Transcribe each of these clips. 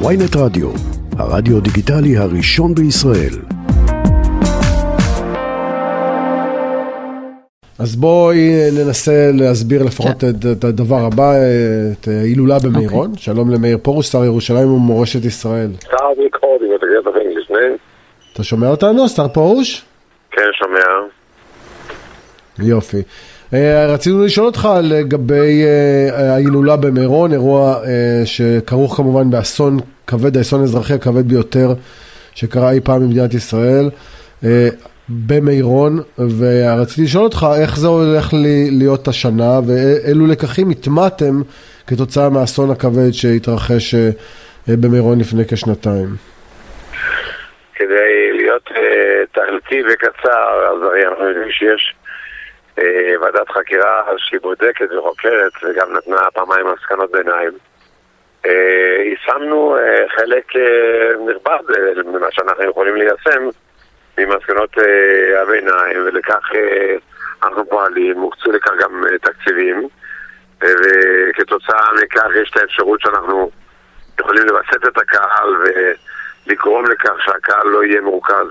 ויינט רדיו, הרדיו דיגיטלי הראשון בישראל. אז בואי ננסה להסביר לפחות כן. את, את הדבר הבא, את ההילולה במירון. Okay. שלום למאיר פרוש, שר ירושלים ומורשת ישראל. אתה שומע אותנו, שר פרוש? כן, שומע. יופי. אה, רצינו לשאול אותך לגבי אה, ההילולה במירון, אירוע אה, שכרוך כמובן באסון כבד, האסון האזרחי הכבד ביותר שקרה אי פעם במדינת ישראל. במירון, ורציתי לשאול אותך איך זה הולך להיות השנה ואילו לקחים הטמעתם כתוצאה מהאסון הכבד שהתרחש במירון לפני כשנתיים. כדי להיות תכליתי וקצר, אז אנחנו יודעים שיש אה, ועדת חקירה שהיא בודקת וחוקרת וגם נתנה פעמיים מסקנות ביניים. אה, יישמנו אה, חלק נכבד ממה שאנחנו יכולים ליישם ממסקנות הביניים ולכך אנחנו פועלים, הוקצו לכך גם תקציבים וכתוצאה מכך יש את האפשרות שאנחנו יכולים לווסת את הקהל ולגרום לכך שהקהל לא יהיה מורכז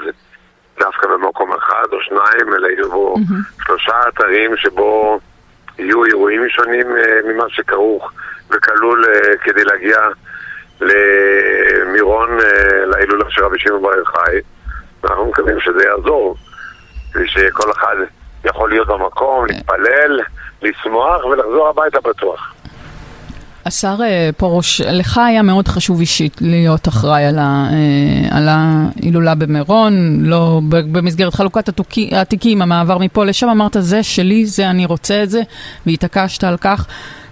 דווקא במקום אחד או שניים, אלא יהיו mm-hmm. שלושה אתרים שבו יהיו אירועים שונים uh, ממה שכרוך וכלול uh, כדי להגיע למירון, uh, להילולה של רבי שמעון בר יוחאי. ואנחנו מקווים שזה יעזור, ושכל אחד יכול להיות במקום, להתפלל, לשמוח ולחזור הביתה בטוח. השר אה, פרוש, לך היה מאוד חשוב אישית להיות אחראי על, ה, אה, על ההילולה במירון, לא במסגרת חלוקת התיקים, המעבר מפה לשם, אמרת זה שלי, זה אני רוצה את זה, והתעקשת על כך.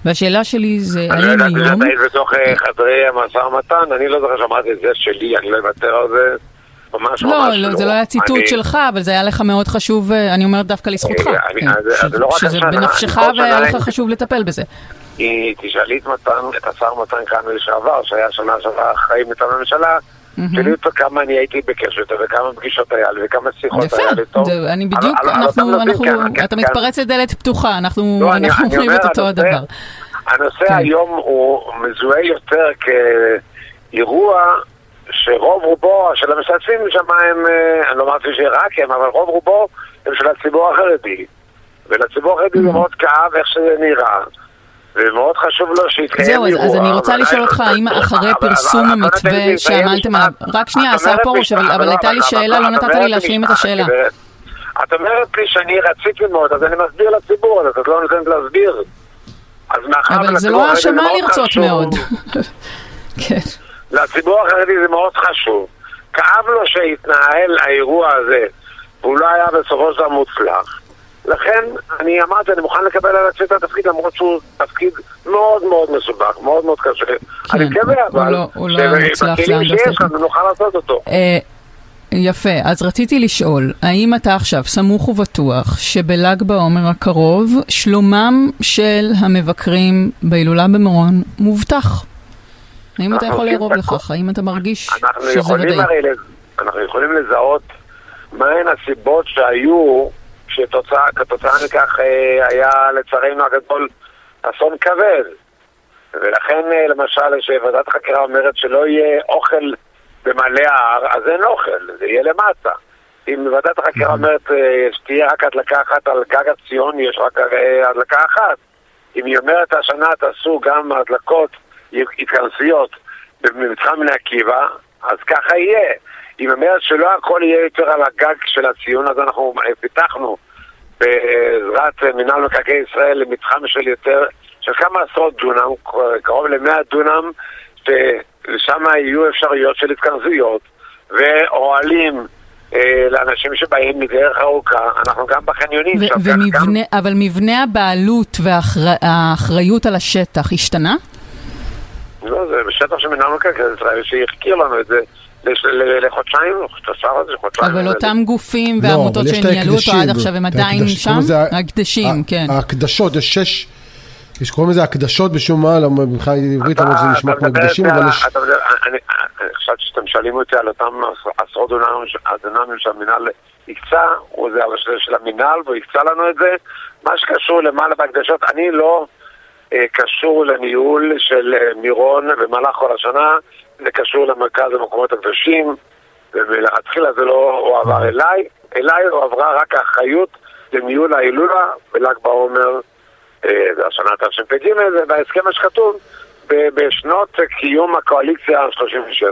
והשאלה שלי זה, האם היום... אני לא יודעת, היית בתוך אה, חדרי המשא ומתן, אני לא זוכר שאמרתי זה שלי, אני לא אוותר על זה. ממש לא, ממש לא. לא, זה לא היה ציטוט אני... שלך, אבל זה היה לך מאוד חשוב, אני אומרת דווקא לזכותך. אני, כן. ש... לא שזה בנפשך והיה לך חשוב לטפל בזה. כי תשאלי את מתן, את השר מתן כהנא לשעבר, שהיה שנה שעברה אחראי מטעם הממשלה, תשאלי אותו כמה אני הייתי בקשר איתו, וכמה פגישות היה לי, וכמה שיחות היה לי טוב. יפה, אני בדיוק, אנחנו, כן, אתה כן. מתפרץ לדלת פתוחה, אנחנו לא, אומרים את אותו הדבר. הנושא כן. היום הוא מזוהה יותר כאירוע שרוב רובו של המשתתפים שם הם, אה, אני לא אמרתי שרק הם, אבל רוב רובו הם של הציבור החרדי. ולציבור החרדי זה מאוד כאב איך שזה נראה. ומאוד חשוב לו שיתקיים זהו, אירוע. זהו, אז אני רוצה לשאול אותך, האם אחרי פרסום המתווה שעמלתם עליו... רק שנייה, השר פרוש, אבל הייתה לי שאלה, לא נתת לי להשלים את השאלה. את אומרת לי שאני רציתי מאוד, אז אני מסביר לציבור, אז את לא נותנת להסביר. אבל זה לא האשמה לרצות מאוד. כן. לציבור החרדי זה מאוד חשוב. כאב לו שהתנהל האירוע הזה, והוא לא היה בסופו של דבר מוצלח. לכן אני אמרתי, אני מוכן לקבל על עצמי את התפקיד למרות שהוא תפקיד מאוד מאוד מסובך, מאוד מאוד קשה. כן, אני מקווה אבל, לא, הוא לא מוצלח שיש לנו נוכל לעשות אותו. אה, יפה, אז רציתי לשאול, האם אתה עכשיו סמוך ובטוח שבל"ג בעומר הקרוב שלומם של המבקרים בהילולה במירון מובטח? האם אתה יכול לערוב לכך? האם אתה מרגיש שזה ודאי? אנחנו יכולים לזהות מהן הסיבות שהיו שכתוצאה מכך אה, היה לצערנו הגדול אסון כבד. ולכן אה, למשל כשוועדת החקירה אומרת שלא יהיה אוכל במעלה ההר, אז אין אוכל, זה יהיה למטה. אם ועדת החקירה אומרת אה, שתהיה רק הדלקה אחת על גג הציון, יש רק הדלקה אחת. אם היא אומרת השנה תעשו גם הדלקות, התכנסויות במתחם בני עקיבא, אז ככה יהיה. אם אומרת שלא הכל יהיה יותר על הגג של הציון, אז אנחנו פיתחנו בעזרת מינהל מקרקעי ישראל למתחם של יותר, של כמה עשרות דונם, קרוב למאה דונם, ששם יהיו אפשרויות של התכנסויות ואוהלים. אה, לאנשים שבאים מדרך ארוכה, אנחנו גם בחניונים. ו- ומבנה, גם... אבל מבנה הבעלות והאחריות על השטח השתנה? לא, זה בשטח של מינהל מקרקעי ישראל, שהחכיר לנו את זה לחודשיים, חודשיים. אבל אותם גופים לא, ועמותות שניהלו אותו עד עכשיו הם עדיין שם? הקדשים, כן. ההקדשות, יש שש... יש קוראים לזה הקדשות בשום מה, מבחינה עברית, למרות שזה נשמע כמו הקדשים, אבל יש... אני חשבתי שאתם שואלים אותי על אותם עשרות דונמים שהמינהל הקצה, זה של המינהל והוא הקצה לנו את זה. מה שקשור למעלה בהקדשות, אני לא אה, קשור לניהול של אה, מירון במהלך כל השנה, זה קשור למרכז המקומות הקדושים, ומלכתחילה זה לא הועבר אליי, אליי הועברה רק האחריות לניהול ההילולה בל"ג בעומר, אה, זה השנה תשפ"ג, זה בהסכם שכתוב בשנות קיום הקואליציה ה-37.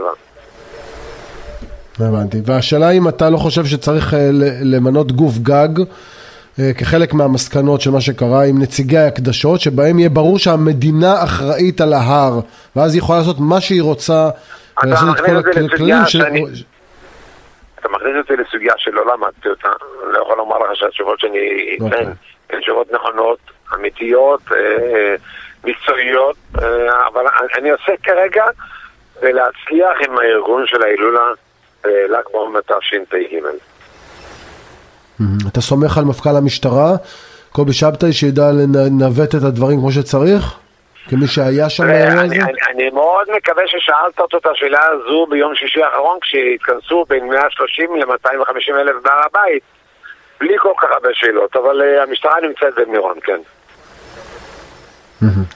הבנתי. והשאלה אם אתה לא חושב שצריך אה, למנות גוף גג כחלק מהמסקנות של מה שקרה עם נציגי ההקדשות, שבהם יהיה ברור שהמדינה אחראית על ההר, ואז היא יכולה לעשות מה שהיא רוצה, ולעשות את כל הכללים של... אתה מכניס אותי לסוגיה שלא למדתי אותה, אני לא יכול לומר לך שהתשובות שאני אוקיי. אתן הן תשובות נכונות, אמיתיות, אה, מקצועיות, אה, אבל אני- עוסק כרגע בלהצליח עם הארגון של ההילולה בל"ג בעומר תשפ"ג. אתה סומך על מפכ"ל המשטרה, קובי שבתאי, שידע לנווט את הדברים כמו שצריך? כמי שהיה שם באירוע הזה? אני, אני, מאוד מקווה ששאלת אותו את השאלה הזו ביום שישי האחרון כשהתכנסו בין 130 ל-250 אלף בהר הבית בלי כל כך הרבה שאלות, אבל uh, המשטרה נמצאת במירון, כן.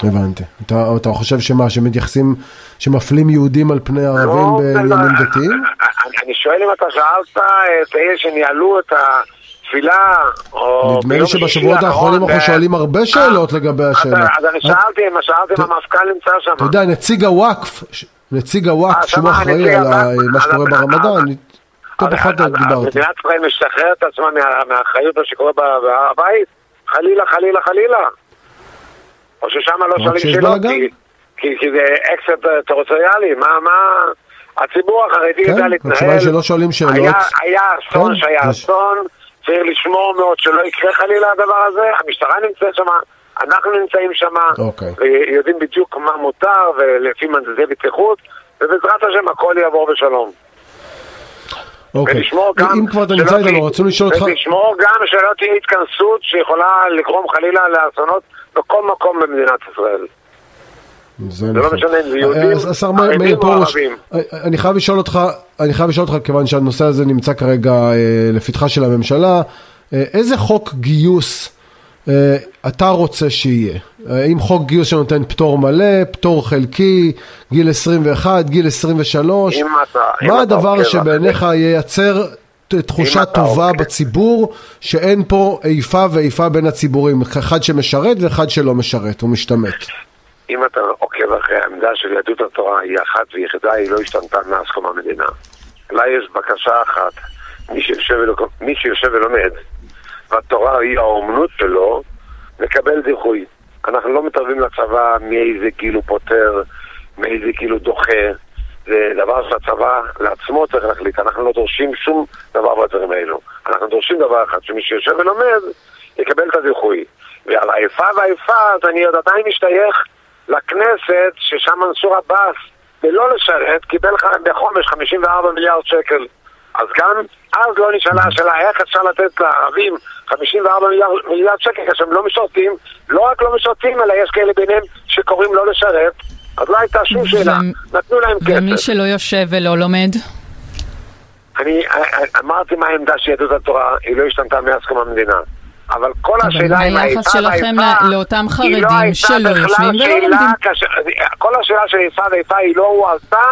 הבנתי. אתה, אתה חושב שמה, שמתייחסים, שמפלים יהודים על פני ערבים לא, בעניינים לא, דתיים? אני, אני שואל אם אתה שאלת את אלה שניהלו את התפילה, או נדמה לי שבשבועות האחרונים אנחנו שואלים הרבה שאלות לגבי השאלה. אז אני שאלתי, מה שאלתי אם המפכ"ל נמצא שם. אתה יודע, נציג הוואקף, נציג אה, הוואקף, שהוא שמע, אחראי על מה שקורה ברמדאן, אז- אז דיברתי. מדינת ישראל משחררת את עצמה מה- מהאחריות שקורה בהר הבית? חלילה, חלילה, חלילה. או ששם לא שואלים שאלות. כי- כי כי זה אקסט טריטוריאלי, מה, מה... הציבור החרדי יודע כן, להתנהל. התשובה היא שלא שואלים שאלות. היה- אסון כן, שהיה אסון, צריך לשמור מאוד שלא יקרה חלילה הדבר הזה. המשטרה נמצאת שם, אנחנו נמצאים שם, אוקיי. ויודעים בדיוק מה מותר ולפי מדדי בטיחות, ובעזרת השם הכל יעבור בשלום. אוקיי. ולשמור גם... אם כבר אתה נמצא איתנו, רצינו לשאול אותך... ולשמור גם שלא תהיה התכנסות שיכולה לגרום חלילה לאסונות בכל מקום במדינת ישראל. זה לא. משנה אם זה יהודים, השר מאיר- ערבים או פרוש, ערבים. אני חייב לשאול אותך, אני חייב לשאול אותך, כיוון שהנושא הזה נמצא כרגע אה, לפתחה של הממשלה, אה, איזה חוק גיוס אה, אתה רוצה שיהיה? אה, האם חוק גיוס שנותן פטור מלא, פטור חלקי, גיל 21, גיל 23? אם אתה- אם מה הדבר עוקב שבעיניך ייצר ת- תחושה טובה עוקב- בציבור, שאין פה איפה ואיפה בין הציבורים, אחד שמשרת ואחד שלא משרת ומשתמט? אם אתה עוקב אחרי העמדה של יהדות התורה, היא אחת ויחידה, היא לא השתנתה מאז קום המדינה. לה יש בקשה אחת, מי שיושב, ולוק- מי שיושב ולומד, והתורה היא האומנות שלו, מקבל דיחוי. אנחנו לא מתערבים לצבא מאיזה גיל הוא פותר, מאיזה גיל הוא דוחה. זה דבר שהצבא לעצמו צריך להחליט. אנחנו לא דורשים שום דבר בדברים האלו. אנחנו דורשים דבר אחד, שמי שיושב ולומד, יקבל את הדיחוי. ועל האיפה והאיפה, אני עוד עדיין משתייך לכנסת, ששם מנסור עבאס, ולא לשרת, קיבל בחומש 54 מיליארד שקל. אז גם אז לא נשאלה השאלה איך אפשר לתת לערבים 54 מיליארד, מיליארד שקל כאשר הם לא משרתים, לא רק לא משרתים, אלא יש כאלה ביניהם שקוראים לא לשרת, אז לא הייתה שום שאלה, נתנו להם ומי כסף. שלא יושב ולא לומד? אני אה, אמרתי מה העמדה של יהדות התורה, היא לא השתנתה מאז קום המדינה. אבל כל אבל השאלה היחס האיפה שלכם והאיפה, ל- לאותם היא לא חרדים הייתה שלא יושבים ולא לומדים? כאשר- כל השאלה של איפה ואיפה היא לא הועלתה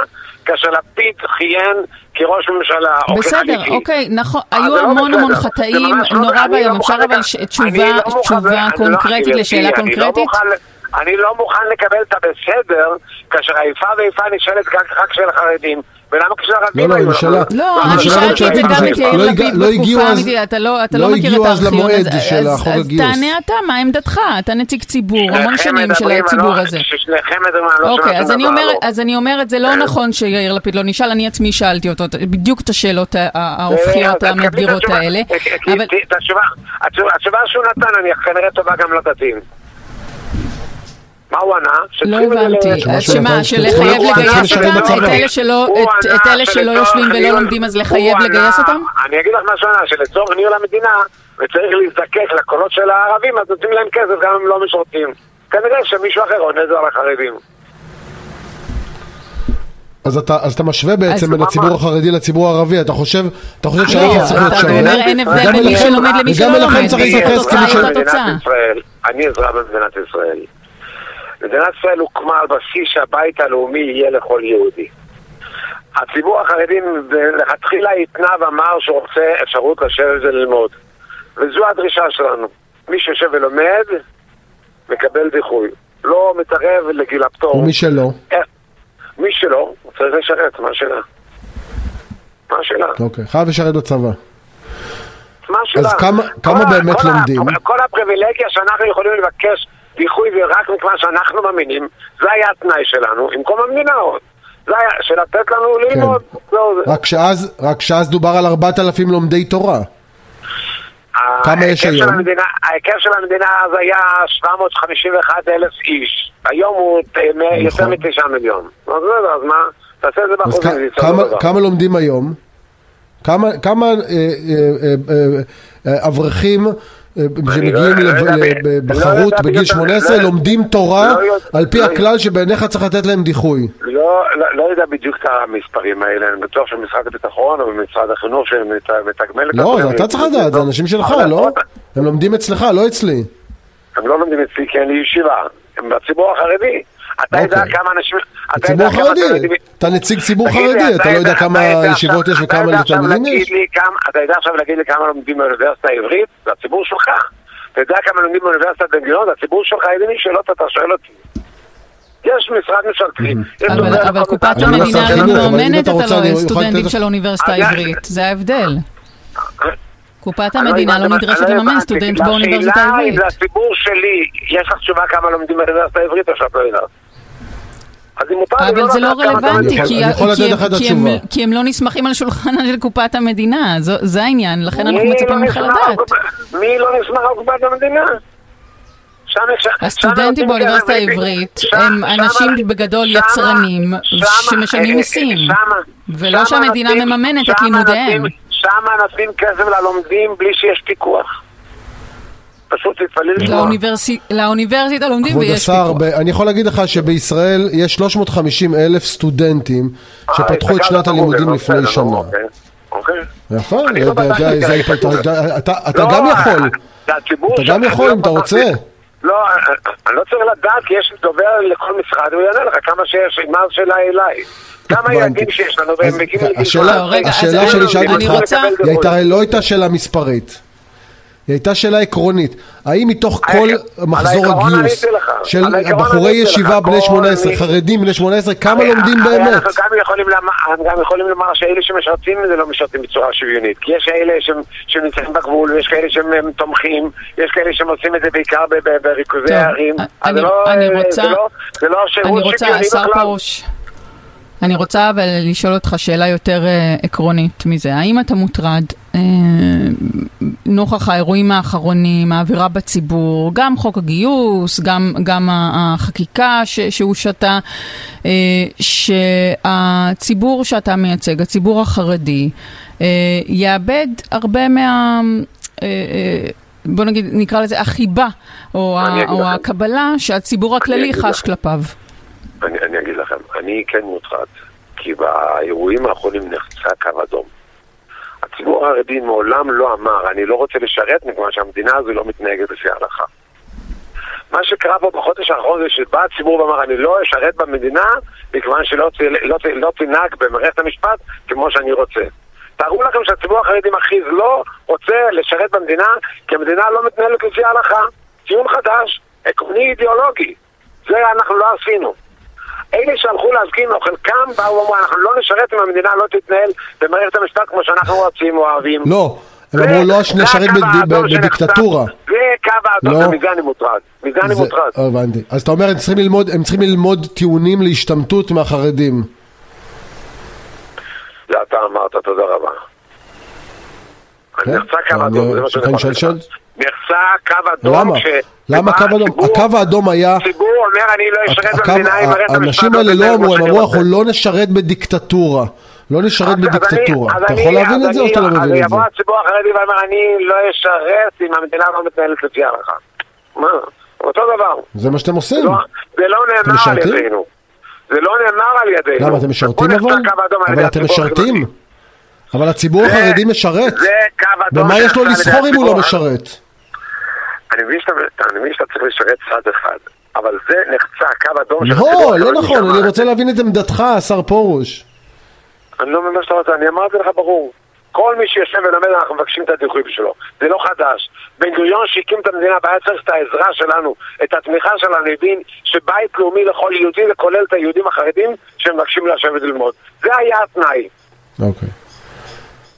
כאשר לפיד כיהן כראש ממשלה. או בסדר, כחליפי. אוקיי, נכון, אה, היו לא המון. המון חטאים לא- נורא ואיום, לא אפשר אבל ש- תשובה לא מוכן- תשובה לא- קונקרטית לשאלה לא קונקרטית? אני לא מוכן לקבל את הבסדר כאשר האיפה ואיפה נשאלת רק של החרדים. ולמה כשל לא, לא, נשאלה- לא, אני שאלתי את זה גם את יאיר לא לפיד לא בתקופה האמיתית, אתה לא אתה לא לא מכיר הגיעו את אז הארכיון, למועד אז- של אז- החוק אז הגיוס. תענה אתה, מה עמדתך? אתה נציג ציבור, המון שנים של הציבור לא- הזה. ששניכם מדברים, אני לא שומע אוקיי, אז אני אומרת, לא. אז אני אומרת, זה לא נכון שיאיר לפיד לא נשאל, אני עצמי שאלתי אותו בדיוק את השאלות ההופכיות אה, המאתגרות. האלה, אה, התשובה שהוא נתן, אני כנראה טובה גם לדתיים. מה הוא ענה? לא הבנתי, שמה שלחייב לגייס אותם, את. אלה שלא יושבים ולא לומדים, אז לחייב לגייס אותם? אני אגיד לך מה שהוא ענה, שלצורך ניהול המדינה, וצריך להזדקק לקולות של הערבים, אז נותנים להם כסף גם אם לא משרתים. כנראה שמישהו אחר עונה זה על החרדים. אז אתה, אז אתה משווה בעצם בין הציבור? החרדי לציבור הערבי, אתה חושב, אתה חושב לא, שהיחס צריך להיות אתה שווה? אומר אין הבדל וגם בין מי אליכם- שלומד למי וגם שלא אליכם לומד. צריך אני להתייחס התוצאה כמי אזרח ש... היא אותה במדינת תוצאה. ישראל. אני אזרח במדינת ישראל. מדינת ישראל הוקמה על בסיס שהבית הלאומי יהיה לכל יהודי. הציבור החרדי לכתחילה התנה ואמר שהוא רוצה אפשרות לשבת וללמוד. וזו הדרישה שלנו. מי שיושב ולומד, מקבל דיחוי. לא מתערב לגיל הפטור. ומי שלא? אה, מי שלא, הוא צריך לשרת, מה השאלה? מה השאלה? אוקיי, חייב לשרת בצבא. מה השאלה? אז כמה- כמה באמת כל לומדים? כל הפריבילגיה שאנחנו יכולים לבקש דיחוי ורק מכיוון שאנחנו מאמינים, זה היה התנאי שלנו, עם קום המדינה עוד. זה היה, של לתת לנו ללמוד. זהו, זה. רק שאז, רק שאז דובר על 4,000 לומדי תורה. כמה יש היום? המדינה, ההיקף של המדינה אז היה 751 אלף איש. היום הוא מ- יותר נכון. מתשעה מיליון. אז בסדר, אז מה? תעשה את זה באחוזים, כמה. כמה לומדים היום? כמה, כמה אה, אה, אה, אה, אברכים אה, שמגיעים לא- לא לב- יודע ב- ל- לא יודע בגיל בדיוק, 18 לא- לומדים תורה לא על פי לא- הכלל שבעיניך צריך לתת להם דיחוי. לא, לא, לא יודע בדיוק את המספרים האלה, אני בטוח שמשרד הביטחון או משרד החינוך שמתגמל את לא, אתה צריך לדעת, זה אנשים שלך, לא? הם לומדים אצלך, לא אצלי. הם לא לומדים אצלי כי אין לי ישיבה, הם בציבור החרדי. אתה יודע אוקיי. כמה אנשים... ציבור חרדי, אתה נציג ציבור לי, חרדי, אתה לא יודע כמה ישיבות יש וכמה תלמידים יש? לי אתה יודע עכשיו להגיד לי כמה לומדים באוניברסיטה העברית? זה הציבור שלך. אתה יודע כמה לומדים באוניברסיטת בן גוריון? זה הציבור שלך. איזה מין שאלות אתה שואל אותי? יש משרד ממשלתי. אבל, קופת לא המדינה לא אם מממנת אתה את הסטודנטים של האוניברסיטה העברית, זה ההבדל. קופת אני המדינה לא נדרשת אני לממן. סטודנט לשאלה באוניברסיטה אם העברית. לציבור שלי, יש לך תשובה כמה לומדים באוניברסיטה העברית או שאת לא יודעת? אז אם מותר אבל זה לא לדעת כמה רלוונטי, כי- הם- לא נסמכים על שולחנה של קופת המדינה, זה העניין, לכן אנחנו מצפים לא ממך לדעת. מי לא נסמך על קופת המדינה? הסטודנטים באוניברסיטה העברית הם אנשים בגדול יצרנים שמשלמים אה, מיסים, שם- ולא שהמדינה מממנת את לימודיהם. שם נותנים כסף ללומדים בלי שיש פיקוח. פשוט תתפלאי לשמוע. לאוניברסי- לאוניברסיטה לומדים כבוד ויש השר, פיקוח. ב- אני יכול להגיד לך שבישראל יש 350 אלף סטודנטים אה, שפתחו את שנת הלימודים בגוגל, לפני שנה. אוקיי. יפה, לא אתה- לא, גם יכול. הציבור אתה גם יכול לא אם אתה. רוצה. לא, אני לא צריך לדעת, כי יש דובר לכל משרד, הוא יענה לך כמה שיש, מה השאלה אליי. כמה. ילדים שיש לנו, והם מגיעים לגיל השאלה- לא, השאלה אני- שלי שאלתי אותך, רוצה- היא הייתה- לא הייתה שאלה מספרית. היא הייתה שאלה עקרונית. האם מתוך כל מחזור הגיוס. של בחורי. ישיבה בני כל 18, מי- חרדים בני 18, כמה לומדים באמת? אנחנו גם יכולים לומר- אנחנו גם יכולים לומר שאלה שמשרתים זה לא משרתים בצורה שוויונית. כי יש שהם- שנמצאים בגבול, ויש כאלה שהם הם תומכים, יש כאלה שהם עושים את זה בעיקר בריכוזי הערים. אני- אז זה לא- רוצה- לא- זה לא שירות אני רוצה, שוויוני בכלל. אני רוצה אבל לשאול אותך שאלה יותר אה, עקרונית מזה. האם אתה מוטרד נוכח האירועים האחרונים, האווירה בציבור, גם חוק הגיוס, גם, גם החקיקה ש, שהושתה, אה, שהציבור שאתה מייצג, הציבור החרדי, אה, יאבד הרבה מה... אה, אה, בוא נגיד, נקרא לזה החיבה, או, ה, או לכם. הקבלה שהציבור הכללי חש לכם. כלפיו. אני, אני אגיד לכם, אני כן מוטרד, כי באירועים האחרונים נחצה קו אדום. הציבור החרדי מעולם לא אמר, אני לא רוצה לשרת מכיוון שהמדינה הזו לא מתנהגת לפי ההלכה. מה שקרה פה בחודש האחרון זה שבא הציבור ואמר, אני לא אשרת במדינה מכיוון שלא לא, לא תנהג במערכת המשפט כמו שאני רוצה. תארו לכם שהציבור החרדי מכריז לא רוצה לשרת במדינה כי המדינה לא מתנהלת לפי ההלכה. ציון חדש, עקרוני אידיאולוגי. זה אנחנו לא עשינו. אלה שהלכו להזכיר לו, חלקם באו ואמרו, אנחנו לא נשרת אם המדינה לא תתנהל במערכת המשפט כמו שאנחנו רוצים או אוהבים. לא, הם אמרו לא נשרת. בדיקטטורה. זה קו האדום. ומזה אני מוטרד. מזה אני מוטרד. הבנתי. אז אתה אומר, הם צריכים ללמוד- הם צריכים ללמוד טיעונים להשתמטות מהחרדים. זה אתה אמרת, תודה רבה. כן? נחצה קו אני- אדום, זה מה שאני אני יכול. נחצה קו אדום. למה? למה קו אדום? הקו האדום היה... הציבור אומר, אני לא אשרת במדינה אם המשפט האנשים לא האלה לא אמרו, הם שאני אמרו רוצה." אנחנו לא נשרת בדיקטטורה. לא נשרת בדיקטטורה. אתה יכול להבין את זה או שאתה לא מבין את זה? אז יבוא הציבור החרדי ואומר, אני לא אשרת אם המדינה לא מתנהלת לפי ההלכה. מה? אותו דבר. זה מה שאתם עושים. לא- זה לא נאמר על? ידינו. זה לא נאמר על ידינו. למה, אתם משרתים אבל? אבל אתם משרתים? אבל הציבור זה- החרדי משרת. זה קו אדום ומה יש לו לסחור אם הוא לא. משרת? אני מבין שאתה, צריך לשרת צד אחד. אבל זה נחצה קו אדום של לא, הציבור לא החילוני נכון, אני רוצה להבין את עמדתך, השר פרוש. אני לא מבין מה שאתה רוצה, אני אמרתי לך ברור. כל מי שיושב ולמד, אנחנו מבקשים את הדיחוי בשבילו. זה לא חדש. בן גוריון שהקים את המדינה, והיה צריך את העזרה שלנו, את התמיכה שלנו, הבין שבית לאומי לכל יהודי, וכולל את היהודים החרדים שמבקשים לשבת ללמוד. זה היה התנאי. אוקיי.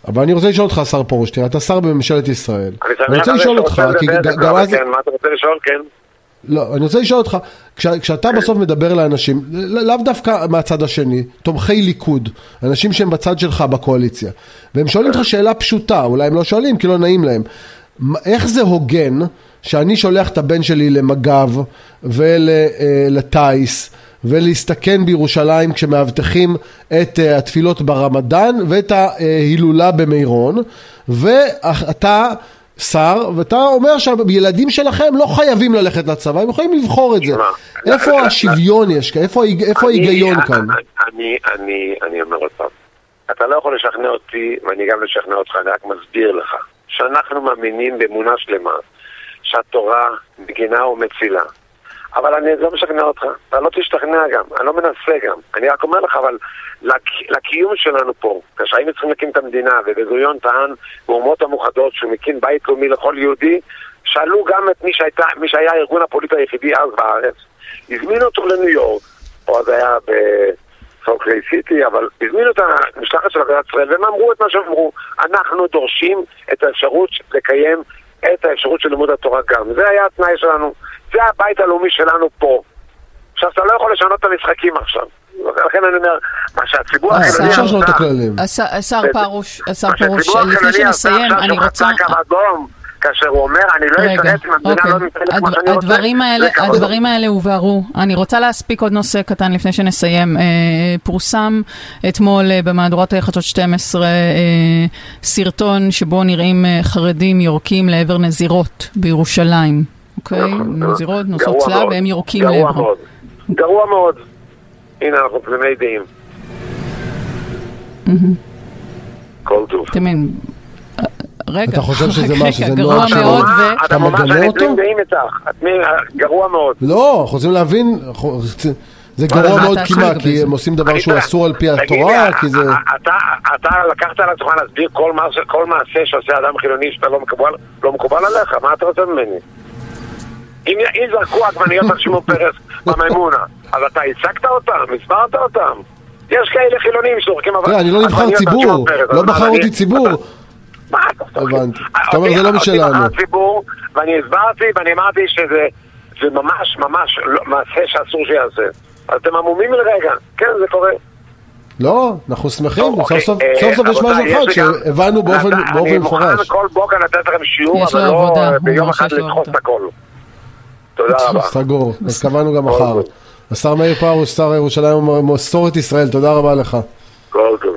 אבל אני רוצה לשאול אותך, השר תראה, אתה שר בממשלת ישראל. אני רוצה לשאול אותך, כי גם אז... כן, מה אתה רוצה לשאול? כן. לא, אני רוצה לשאול אותך, כש, כשאתה כן. בסוף מדבר לאנשים, לאו דווקא מהצד השני, תומכי ליכוד, אנשים שהם בצד שלך בקואליציה, והם שואלים אותך שאלה פשוטה, אולי הם לא שואלים כי לא נעים להם, איך זה הוגן שאני שולח את הבן שלי למג"ב ולטיס ולהסתכן בירושלים כשמאבטחים את אה, התפילות ברמדאן ואת ההילולה במירון, ואתה שר, ואתה אומר שהילדים שלכם לא חייבים ללכת לצבא, הם יכולים לבחור את זה. איפה לא, לא, השוויון יש כאן? איפה איפה אני- ההיגיון כאן? אני, אני, אני אומר עוד פעם, אתה לא יכול לשכנע אותי, ואני גם לא אשכנע אותך, אני רק מסביר לך, שאנחנו מאמינים באמונה שלמה, שהתורה מגינה ומצילה. אבל אני לא משכנע אותך, אתה לא תשתכנע גם, אני לא מנסה גם. אני רק אומר לך, אבל לק- לקיום שלנו פה, כאשר היינו צריכים להקים את המדינה, ובן גוריון טען באומות המאוחדות שהוא מקים בית לאומי לכל יהודי, שאלו גם את מי, שהייתה, מי שהיה הארגון הפוליטי היחידי אז בארץ, הזמינו אותו לניו יורק, או אז היה בסוקרי סיטי, אבל הזמינו את המשלחת של אגודת ישראל, והם אמרו את מה שהם אמרו, אנחנו דורשים את האפשרות לקיים את האפשרות של לימוד התורה גם. זה היה התנאי שלנו, זה הבית הלאומי שלנו פה. עכשיו, אתה לא יכול לשנות את המשחקים עכשיו. לכן אני אומר, מה שהציבור אה, החילוני עשה-. השר- פרוש, השר מה פרוש, שהציבור לפני החילוני עשה שנסיים, עכשיו אני שהוא רוצה... חצה קו אדום, כאשר הוא אומר, אני לא אשרת אם המדינה אוקיי. לא מתנהלת כמו שאני רוצה. הדברים האלה, הובהרו. אני רוצה להספיק עוד נושא קטן לפני שנסיים. אה, פורסם אתמול אה, במהדורת חדשות 12 אה, סרטון שבו נראים אה, חרדים יורקים לעבר נזירות בירושלים. אוקיי? נכון, נזירות נושאות גרוע צלב. והם יורקים גרוע לעברם. מאוד. גרוע מאוד. הנה, אנחנו תמימי דעים. כל טוב. אה, רגע, אתה חושב שזה מה, שזה נוהג שלו? מאוד, מה? ו... אתה מגנה אני אותו? גרוע מאוד. לא, אנחנו רוצים להבין, זה גרוע מאוד אתה כי? הם עושים דבר אני שהוא. אסור על פי התורה, לי, כי זה... אתה, אתה לקחת על עצמך להסביר כל מעשה, שעושה אדם חילוני שאתה לא מקובל, לא עליך, מה אתה רוצה ממני? אם, זרקו עגבניות על שמעון פרס במימונה, אז אתה הצגת אותם, הסברת אותם. יש כאלה חילונים שזורקים תראה, אני לא נבחר עגבניות על ציבור, שמעון פרס, אז לא מה, בחר אני- אותי ציבור. מה אתה? הבנתי. אתה אומר, זה לא משלנו. ואני הסברתי ואני אמרתי שזה זה ממש ממש לא- מעשה שאסור שיעשה. אז אתם עמומים לרגע, כן, זה קורה. לא, אנחנו שמחים, סוף אוקיי, סוף אה, סוף סוף יש משהו אחד שהבנו באופן באופן אני מוכן מפורש. כל בוקר לתת לכם שיעור, אבל לא אה, הוא ביום אחד לדחוף. את הכל. תודה רבה. סגור, אז קבענו גם מחר. טוב. השר מאיר פרוש, שר ירושלים ומסורת ישראל, תודה רבה לך. כל טוב.